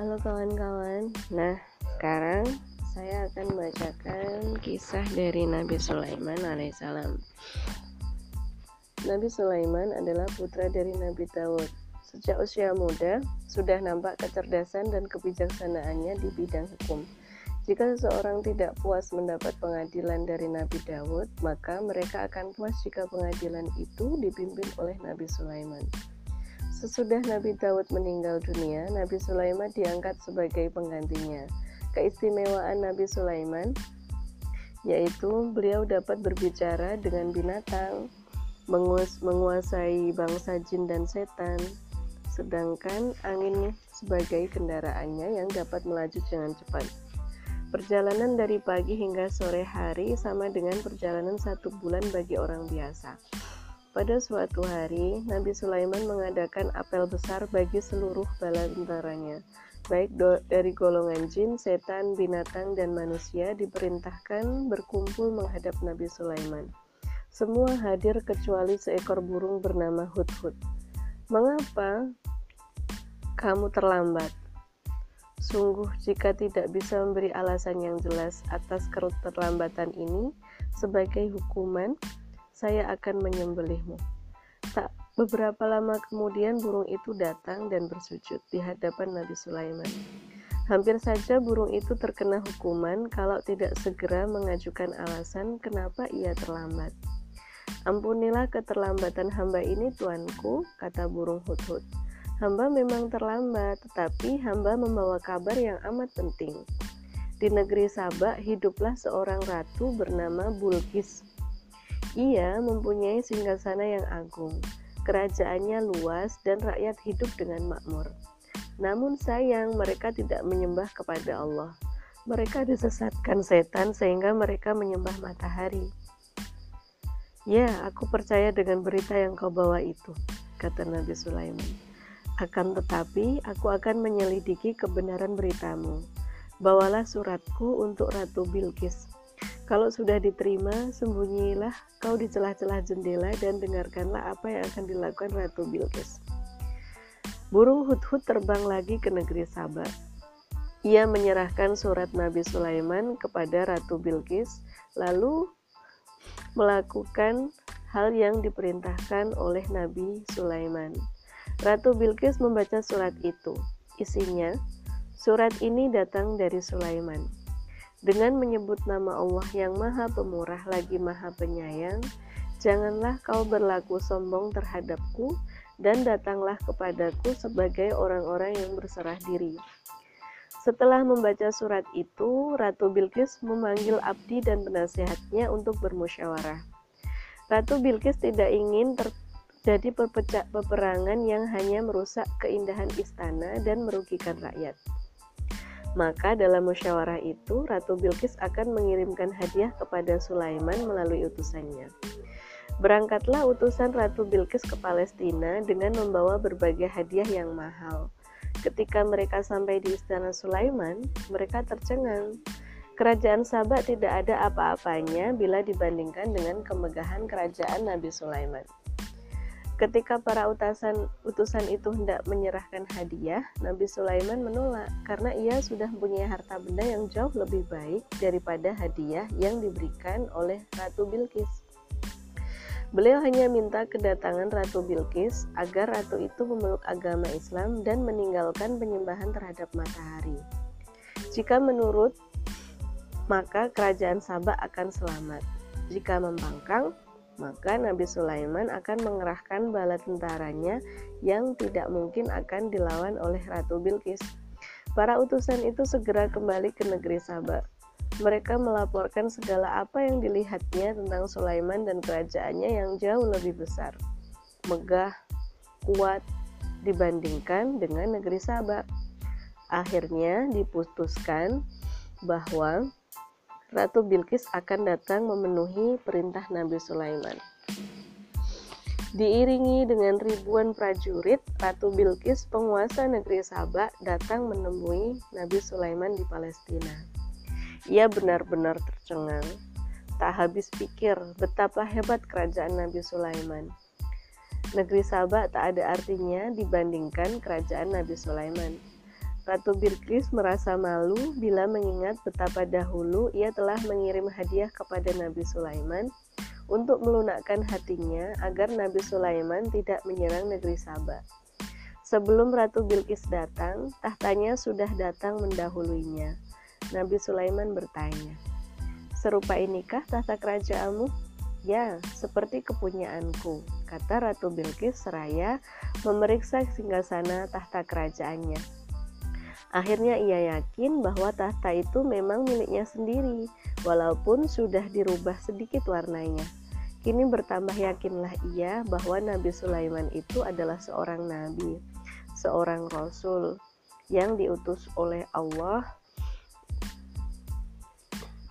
Halo kawan-kawan. Nah, sekarang saya akan membacakan kisah dari Nabi Sulaiman alaihissalam. Nabi Sulaiman adalah putra dari Nabi Daud. Sejak usia muda, sudah nampak kecerdasan dan kebijaksanaannya di bidang hukum. Jika seseorang tidak puas mendapat pengadilan dari Nabi Daud, maka mereka akan puas jika pengadilan itu dipimpin oleh Nabi Sulaiman. Sesudah Nabi Daud meninggal dunia, Nabi Sulaiman diangkat sebagai penggantinya. Keistimewaan Nabi Sulaiman yaitu beliau dapat berbicara dengan binatang, menguasai bangsa jin dan setan, sedangkan angin sebagai kendaraannya yang dapat melaju dengan cepat. Perjalanan dari pagi hingga sore hari sama dengan perjalanan satu bulan bagi orang biasa. Pada suatu hari, Nabi Sulaiman mengadakan apel besar bagi seluruh bala tentaranya, baik dari golongan jin, setan, binatang, dan manusia diperintahkan berkumpul menghadap Nabi Sulaiman. Semua hadir kecuali seekor burung bernama Hudhud. Mengapa kamu terlambat? Sungguh, jika tidak bisa memberi alasan yang jelas atas keterlambatan ini sebagai hukuman, saya akan menyembelihmu. Tak beberapa lama kemudian burung itu datang dan bersujud di hadapan Nabi Sulaiman. Hampir saja burung itu terkena hukuman kalau tidak segera mengajukan alasan kenapa ia terlambat. Ampunilah keterlambatan hamba ini tuanku, kata burung hudhud. Hamba memang terlambat, tetapi hamba membawa kabar yang amat penting. Di negeri Sabak hiduplah seorang ratu bernama Bulkis ia mempunyai singgasana yang agung, kerajaannya luas dan rakyat hidup dengan makmur. Namun sayang mereka tidak menyembah kepada Allah. Mereka disesatkan setan sehingga mereka menyembah matahari. Ya, aku percaya dengan berita yang kau bawa itu, kata Nabi Sulaiman. Akan tetapi, aku akan menyelidiki kebenaran beritamu. Bawalah suratku untuk Ratu Bilqis kalau sudah diterima, sembunyilah kau di celah-celah jendela dan dengarkanlah apa yang akan dilakukan Ratu Bilqis. Burung hut-hut terbang lagi ke negeri Sabah. Ia menyerahkan surat Nabi Sulaiman kepada Ratu Bilqis, lalu melakukan hal yang diperintahkan oleh Nabi Sulaiman. Ratu Bilqis membaca surat itu. Isinya, surat ini datang dari Sulaiman dengan menyebut nama Allah yang Maha Pemurah lagi Maha Penyayang, janganlah kau berlaku sombong terhadapku dan datanglah kepadaku sebagai orang-orang yang berserah diri. Setelah membaca surat itu, Ratu Bilqis memanggil abdi dan penasehatnya untuk bermusyawarah. Ratu Bilqis tidak ingin terjadi perpecah peperangan yang hanya merusak keindahan istana dan merugikan rakyat. Maka dalam musyawarah itu, Ratu Bilqis akan mengirimkan hadiah kepada Sulaiman melalui utusannya. Berangkatlah utusan Ratu Bilqis ke Palestina dengan membawa berbagai hadiah yang mahal. Ketika mereka sampai di istana Sulaiman, mereka tercengang. Kerajaan Sabak tidak ada apa-apanya bila dibandingkan dengan kemegahan kerajaan Nabi Sulaiman. Ketika para utusan utusan itu hendak menyerahkan hadiah, Nabi Sulaiman menolak karena ia sudah mempunyai harta benda yang jauh lebih baik daripada hadiah yang diberikan oleh Ratu Bilqis. Beliau hanya minta kedatangan Ratu Bilqis agar ratu itu memeluk agama Islam dan meninggalkan penyembahan terhadap matahari. Jika menurut, maka kerajaan Sabah akan selamat. Jika membangkang, maka Nabi Sulaiman akan mengerahkan bala tentaranya yang tidak mungkin akan dilawan oleh Ratu Bilqis. Para utusan itu segera kembali ke negeri Sabah. Mereka melaporkan segala apa yang dilihatnya tentang Sulaiman dan kerajaannya yang jauh lebih besar, megah, kuat dibandingkan dengan negeri Sabah. Akhirnya diputuskan bahwa Ratu Bilqis akan datang memenuhi perintah Nabi Sulaiman. Diiringi dengan ribuan prajurit, Ratu Bilqis, penguasa negeri Sabak, datang menemui Nabi Sulaiman di Palestina. Ia benar-benar tercengang. Tak habis pikir betapa hebat kerajaan Nabi Sulaiman. Negeri Sabak tak ada artinya dibandingkan kerajaan Nabi Sulaiman. Ratu Bilqis merasa malu bila mengingat betapa dahulu ia telah mengirim hadiah kepada Nabi Sulaiman untuk melunakkan hatinya agar Nabi Sulaiman tidak menyerang negeri Sabah. Sebelum Ratu Bilqis datang, tahtanya sudah datang mendahuluinya. Nabi Sulaiman bertanya, "Serupa inikah tahta kerajaanmu?" "Ya, seperti kepunyaanku," kata Ratu Bilqis seraya memeriksa singgasana tahta kerajaannya. Akhirnya ia yakin bahwa tahta itu memang miliknya sendiri, walaupun sudah dirubah sedikit warnanya. Kini bertambah yakinlah ia bahwa Nabi Sulaiman itu adalah seorang nabi, seorang rasul yang diutus oleh Allah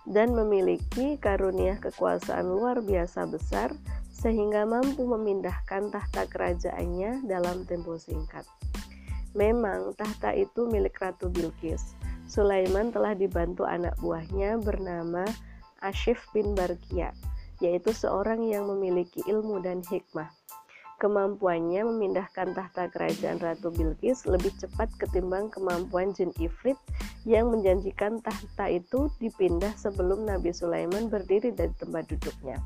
dan memiliki karunia kekuasaan luar biasa besar sehingga mampu memindahkan tahta kerajaannya dalam tempo singkat. Memang tahta itu milik Ratu Bilqis. Sulaiman telah dibantu anak buahnya bernama Ashif bin Barkia, yaitu seorang yang memiliki ilmu dan hikmah. Kemampuannya memindahkan tahta kerajaan Ratu Bilqis lebih cepat ketimbang kemampuan jin Ifrit yang menjanjikan tahta itu dipindah sebelum Nabi Sulaiman berdiri dari tempat duduknya.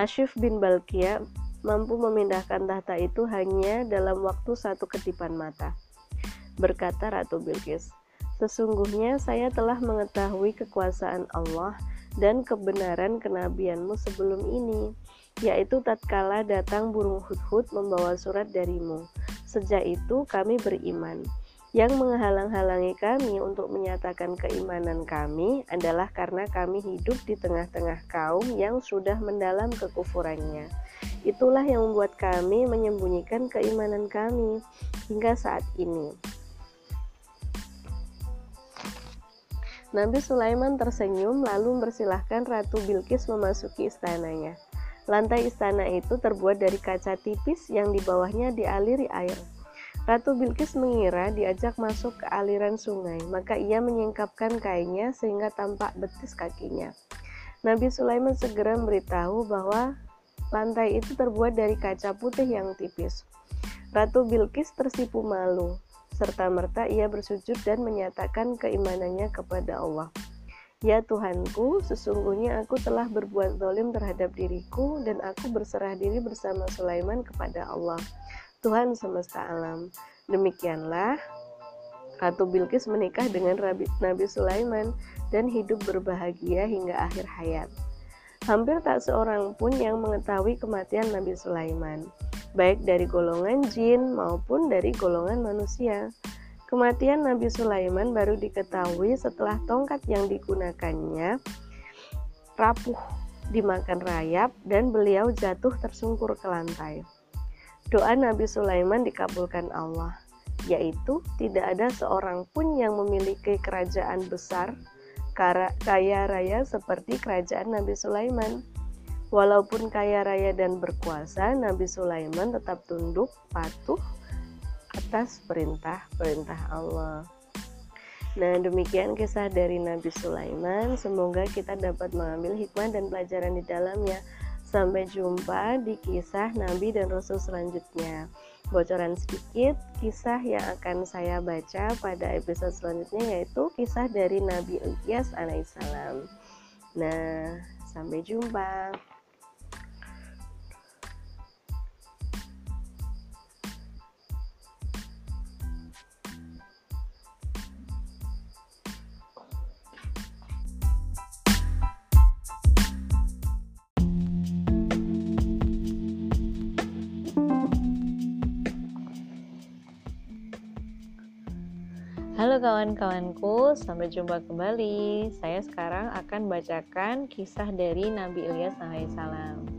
Ashif bin Balkia mampu memindahkan tahta itu hanya dalam waktu satu ketipan mata. Berkata Ratu Bilqis, Sesungguhnya saya telah mengetahui kekuasaan Allah dan kebenaran kenabianmu sebelum ini, yaitu tatkala datang burung hudhud membawa surat darimu. Sejak itu kami beriman. Yang menghalang-halangi kami untuk menyatakan keimanan kami adalah karena kami hidup di tengah-tengah kaum yang sudah mendalam kekufurannya. Itulah yang membuat kami menyembunyikan keimanan kami hingga saat ini. Nabi Sulaiman tersenyum lalu mempersilahkan Ratu Bilqis memasuki istananya. Lantai istana itu terbuat dari kaca tipis yang di bawahnya dialiri air. Ratu Bilqis mengira diajak masuk ke aliran sungai, maka ia menyingkapkan kainnya sehingga tampak betis kakinya. Nabi Sulaiman segera memberitahu bahwa lantai itu terbuat dari kaca putih yang tipis. Ratu Bilqis tersipu malu, serta merta ia bersujud dan menyatakan keimanannya kepada Allah. Ya Tuhanku, sesungguhnya aku telah berbuat zalim terhadap diriku dan aku berserah diri bersama Sulaiman kepada Allah. Tuhan semesta alam. Demikianlah Ratu Bilqis menikah dengan Nabi Sulaiman dan hidup berbahagia hingga akhir hayat. Hampir tak seorang pun yang mengetahui kematian Nabi Sulaiman, baik dari golongan jin maupun dari golongan manusia. Kematian Nabi Sulaiman baru diketahui setelah tongkat yang digunakannya rapuh dimakan rayap dan beliau jatuh tersungkur ke lantai. Doa Nabi Sulaiman dikabulkan Allah, yaitu tidak ada seorang pun yang memiliki kerajaan besar, kaya raya seperti kerajaan Nabi Sulaiman. Walaupun kaya raya dan berkuasa, Nabi Sulaiman tetap tunduk patuh atas perintah-perintah Allah. Nah, demikian kisah dari Nabi Sulaiman. Semoga kita dapat mengambil hikmah dan pelajaran di dalamnya. Sampai jumpa di kisah Nabi dan Rasul selanjutnya. Bocoran sedikit kisah yang akan saya baca pada episode selanjutnya yaitu kisah dari Nabi Ilyas alaihissalam. Nah, sampai jumpa. Halo kawan-kawanku, sampai jumpa kembali. Saya sekarang akan bacakan kisah dari Nabi Ilyas alaihissalam.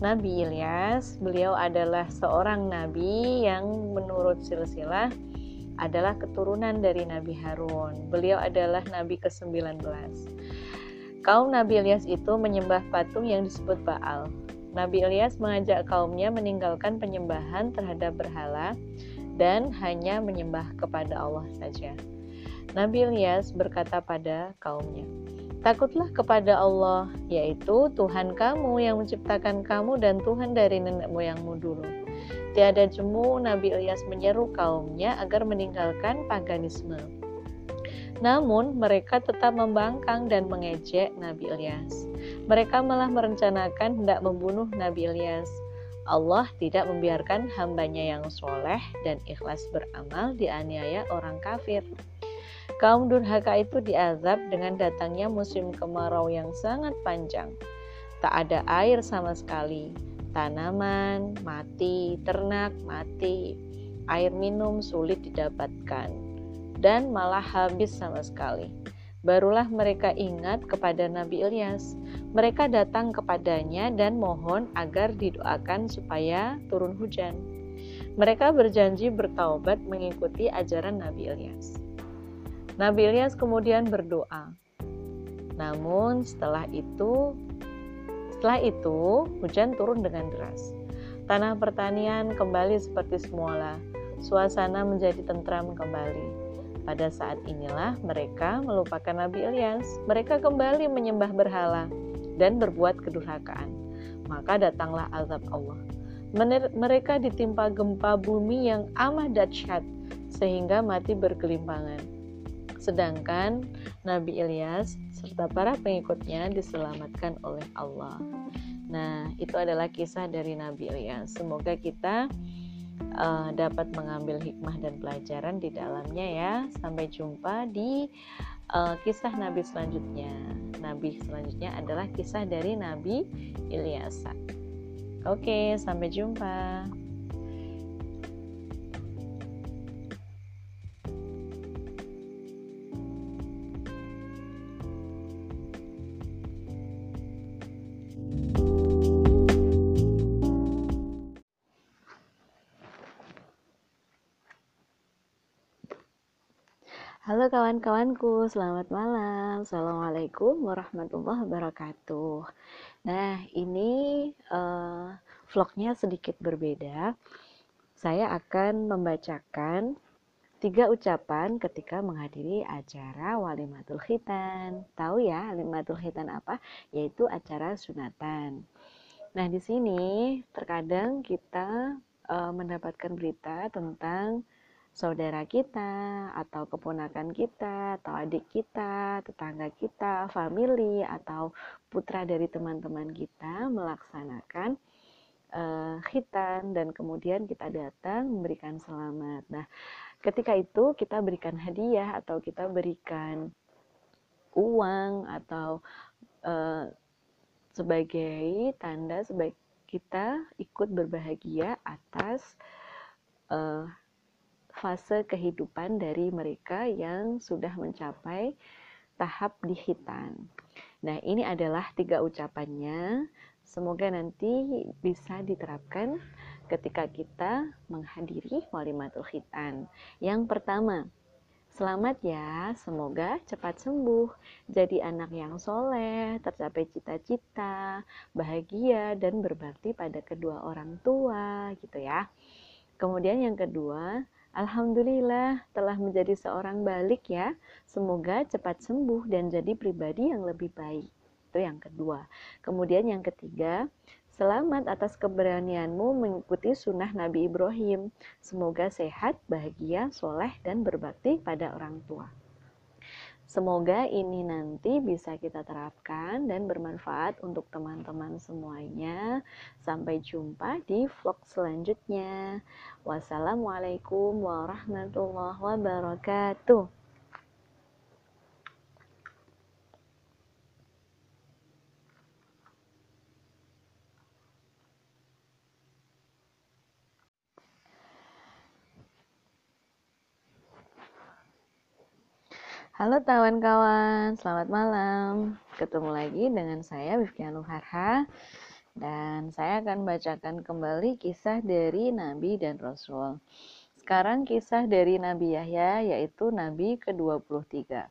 Nabi Ilyas, beliau adalah seorang nabi yang menurut silsilah adalah keturunan dari Nabi Harun. Beliau adalah nabi ke-19. Kaum Nabi Ilyas itu menyembah patung yang disebut Baal. Nabi Ilyas mengajak kaumnya meninggalkan penyembahan terhadap berhala dan hanya menyembah kepada Allah saja. Nabi Ilyas berkata pada kaumnya, Takutlah kepada Allah, yaitu Tuhan kamu yang menciptakan kamu dan Tuhan dari nenek moyangmu dulu. Tiada jemu Nabi Ilyas menyeru kaumnya agar meninggalkan paganisme. Namun mereka tetap membangkang dan mengejek Nabi Ilyas. Mereka malah merencanakan hendak membunuh Nabi Ilyas. Allah tidak membiarkan hambanya yang soleh dan ikhlas beramal dianiaya orang kafir. Kaum durhaka itu diazab dengan datangnya musim kemarau yang sangat panjang. Tak ada air sama sekali, tanaman mati, ternak mati, air minum sulit didapatkan, dan malah habis sama sekali. Barulah mereka ingat kepada Nabi Ilyas. Mereka datang kepadanya dan mohon agar didoakan supaya turun hujan. Mereka berjanji bertaubat mengikuti ajaran Nabi Ilyas. Nabi Ilyas kemudian berdoa. Namun setelah itu setelah itu, hujan turun dengan deras. Tanah pertanian kembali seperti semula. Suasana menjadi tentram kembali. Pada saat inilah mereka melupakan Nabi Ilyas. Mereka kembali menyembah berhala dan berbuat kedurhakaan. Maka datanglah azab Allah. Mereka ditimpa gempa bumi yang amat dahsyat sehingga mati berkelimpangan. Sedangkan Nabi Ilyas serta para pengikutnya diselamatkan oleh Allah. Nah, itu adalah kisah dari Nabi Ilyas. Semoga kita uh, dapat mengambil hikmah dan pelajaran di dalamnya ya. Sampai jumpa di uh, kisah Nabi selanjutnya. Nabi selanjutnya adalah kisah dari Nabi Ilyas. Oke, sampai jumpa. Kawan-kawanku, selamat malam. Assalamualaikum warahmatullahi wabarakatuh. Nah, ini uh, vlognya sedikit berbeda. Saya akan membacakan tiga ucapan ketika menghadiri acara Walimatul Khitan. Tahu ya, Walimatul Khitan apa? Yaitu acara sunatan. Nah, di sini terkadang kita uh, mendapatkan berita tentang saudara kita, atau keponakan kita, atau adik kita, tetangga kita, family, atau putra dari teman-teman kita melaksanakan uh, khitan dan kemudian kita datang memberikan selamat. Nah, ketika itu kita berikan hadiah atau kita berikan uang atau uh, sebagai tanda sebagai kita ikut berbahagia atas uh, fase kehidupan dari mereka yang sudah mencapai tahap di hitan. Nah, ini adalah tiga ucapannya. Semoga nanti bisa diterapkan ketika kita menghadiri walimatul khitan. Yang pertama, selamat ya, semoga cepat sembuh, jadi anak yang soleh, tercapai cita-cita, bahagia, dan berbakti pada kedua orang tua, gitu ya. Kemudian yang kedua, Alhamdulillah telah menjadi seorang balik ya. Semoga cepat sembuh dan jadi pribadi yang lebih baik. Itu yang kedua. Kemudian yang ketiga, selamat atas keberanianmu mengikuti sunnah Nabi Ibrahim. Semoga sehat, bahagia, soleh, dan berbakti pada orang tua. Semoga ini nanti bisa kita terapkan dan bermanfaat untuk teman-teman semuanya. Sampai jumpa di vlog selanjutnya. Wassalamualaikum warahmatullahi wabarakatuh. Halo kawan-kawan, selamat malam. Ketemu lagi dengan saya Wifkianu Harha dan saya akan bacakan kembali kisah dari Nabi dan Rasul. Sekarang kisah dari Nabi Yahya yaitu Nabi ke-23.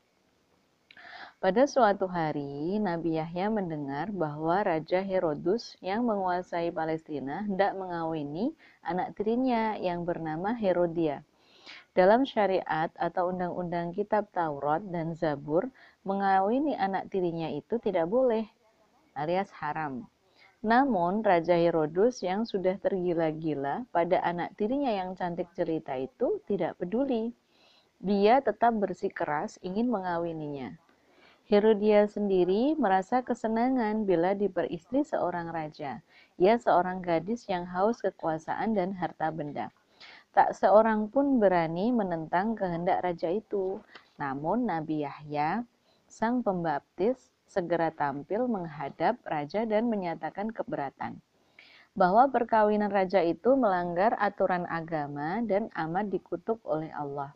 Pada suatu hari, Nabi Yahya mendengar bahwa Raja Herodus yang menguasai Palestina hendak mengawini anak tirinya yang bernama Herodia. Dalam syariat atau undang-undang kitab Taurat dan Zabur, mengawini anak tirinya itu tidak boleh alias haram. Namun Raja Herodus yang sudah tergila-gila pada anak tirinya yang cantik cerita itu tidak peduli. Dia tetap bersikeras ingin mengawininya. Herodia sendiri merasa kesenangan bila diperistri seorang raja. Ia seorang gadis yang haus kekuasaan dan harta benda. Tak seorang pun berani menentang kehendak raja itu. Namun Nabi Yahya, sang pembaptis, segera tampil menghadap raja dan menyatakan keberatan bahwa perkawinan raja itu melanggar aturan agama dan amat dikutuk oleh Allah.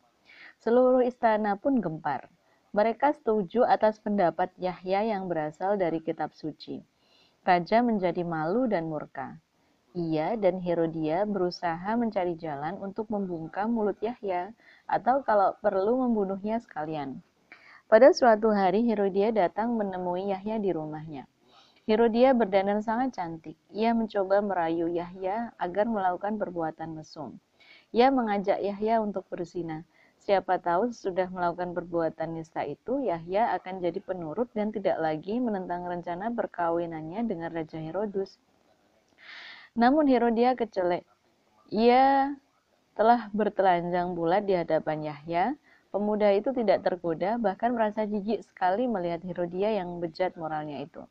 Seluruh istana pun gempar. Mereka setuju atas pendapat Yahya yang berasal dari kitab suci. Raja menjadi malu dan murka. Ia dan Herodia berusaha mencari jalan untuk membungkam mulut Yahya atau kalau perlu membunuhnya sekalian. Pada suatu hari Herodia datang menemui Yahya di rumahnya. Herodia berdandan sangat cantik. Ia mencoba merayu Yahya agar melakukan perbuatan mesum. Ia mengajak Yahya untuk berzina. Siapa tahu sudah melakukan perbuatan nista itu, Yahya akan jadi penurut dan tidak lagi menentang rencana perkawinannya dengan Raja Herodus. Namun Herodia kecelek. Ia telah bertelanjang bulat di hadapan Yahya, Pemuda itu tidak tergoda, bahkan merasa jijik sekali melihat Herodia yang bejat moralnya itu.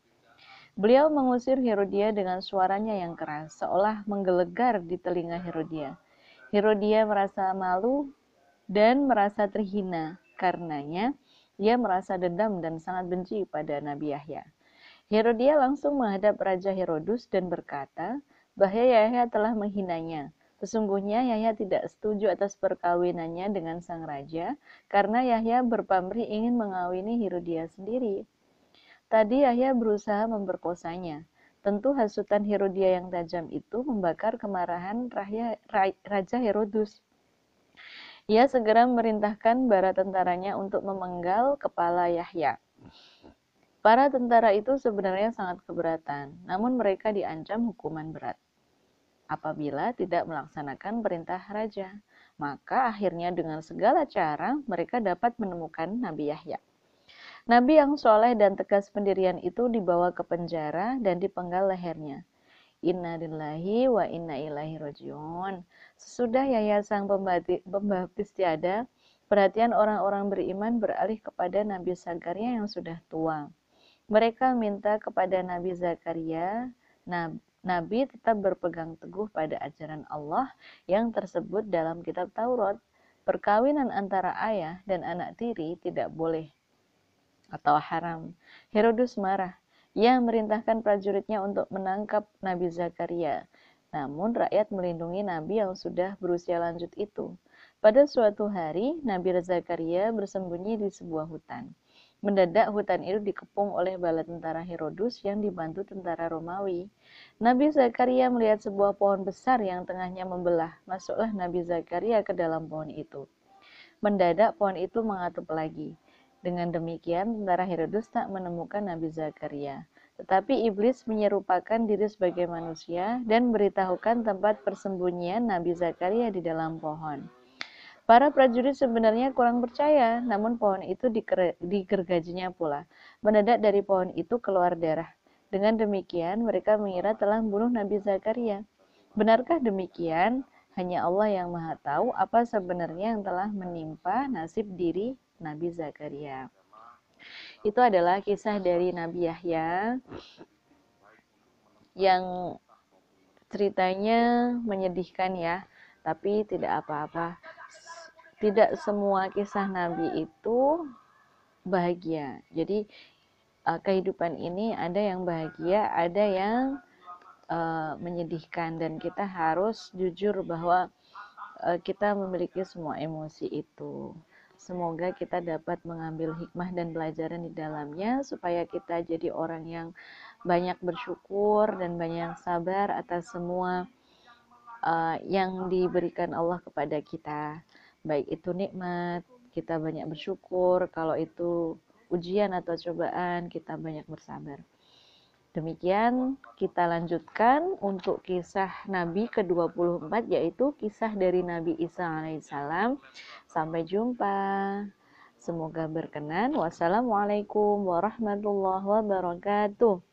Beliau mengusir Herodia dengan suaranya yang keras, seolah menggelegar di telinga Herodia. Herodia merasa malu dan merasa terhina, karenanya ia merasa dendam dan sangat benci pada Nabi Yahya. Herodia langsung menghadap Raja Herodus dan berkata bahwa Yahya telah menghinanya. Sesungguhnya Yahya tidak setuju atas perkawinannya dengan sang raja karena Yahya berpamrih ingin mengawini Herodia sendiri. Tadi Yahya berusaha memperkosanya. Tentu hasutan Herodia yang tajam itu membakar kemarahan Raja Herodus. Ia segera merintahkan bara tentaranya untuk memenggal kepala Yahya. Para tentara itu sebenarnya sangat keberatan, namun mereka diancam hukuman berat apabila tidak melaksanakan perintah raja. Maka akhirnya dengan segala cara mereka dapat menemukan Nabi Yahya. Nabi yang soleh dan tegas pendirian itu dibawa ke penjara dan dipenggal lehernya. Inna lillahi wa inna ilahi rojiun. Sesudah Yahya sang pembaptis tiada, perhatian orang-orang beriman beralih kepada Nabi Zakaria yang sudah tua. Mereka minta kepada Nabi Zakaria, Nabi tetap berpegang teguh pada ajaran Allah yang tersebut dalam kitab Taurat. Perkawinan antara ayah dan anak tiri tidak boleh atau haram. Herodus marah. Ia merintahkan prajuritnya untuk menangkap Nabi Zakaria. Namun rakyat melindungi Nabi yang sudah berusia lanjut itu. Pada suatu hari, Nabi Zakaria bersembunyi di sebuah hutan. Mendadak hutan itu dikepung oleh bala tentara Herodus yang dibantu tentara Romawi. Nabi Zakaria melihat sebuah pohon besar yang tengahnya membelah. Masuklah Nabi Zakaria ke dalam pohon itu. Mendadak pohon itu mengatup lagi. Dengan demikian, tentara Herodus tak menemukan Nabi Zakaria. Tetapi iblis menyerupakan diri sebagai manusia dan beritahukan tempat persembunyian Nabi Zakaria di dalam pohon. Para prajurit sebenarnya kurang percaya, namun pohon itu digergajinya pula. Mendadak dari pohon itu keluar darah. Dengan demikian, mereka mengira telah membunuh Nabi Zakaria. Benarkah demikian? Hanya Allah yang Maha Tahu apa sebenarnya yang telah menimpa nasib diri Nabi Zakaria. Itu adalah kisah dari Nabi Yahya yang ceritanya menyedihkan ya, tapi tidak apa-apa tidak semua kisah Nabi itu bahagia. Jadi uh, kehidupan ini ada yang bahagia, ada yang uh, menyedihkan dan kita harus jujur bahwa uh, kita memiliki semua emosi itu. Semoga kita dapat mengambil hikmah dan pelajaran di dalamnya supaya kita jadi orang yang banyak bersyukur dan banyak sabar atas semua uh, yang diberikan Allah kepada kita baik itu nikmat kita banyak bersyukur. Kalau itu ujian atau cobaan kita banyak bersabar. Demikian kita lanjutkan untuk kisah Nabi ke-24 yaitu kisah dari Nabi Isa alaihissalam. Sampai jumpa. Semoga berkenan. Wassalamualaikum warahmatullahi wabarakatuh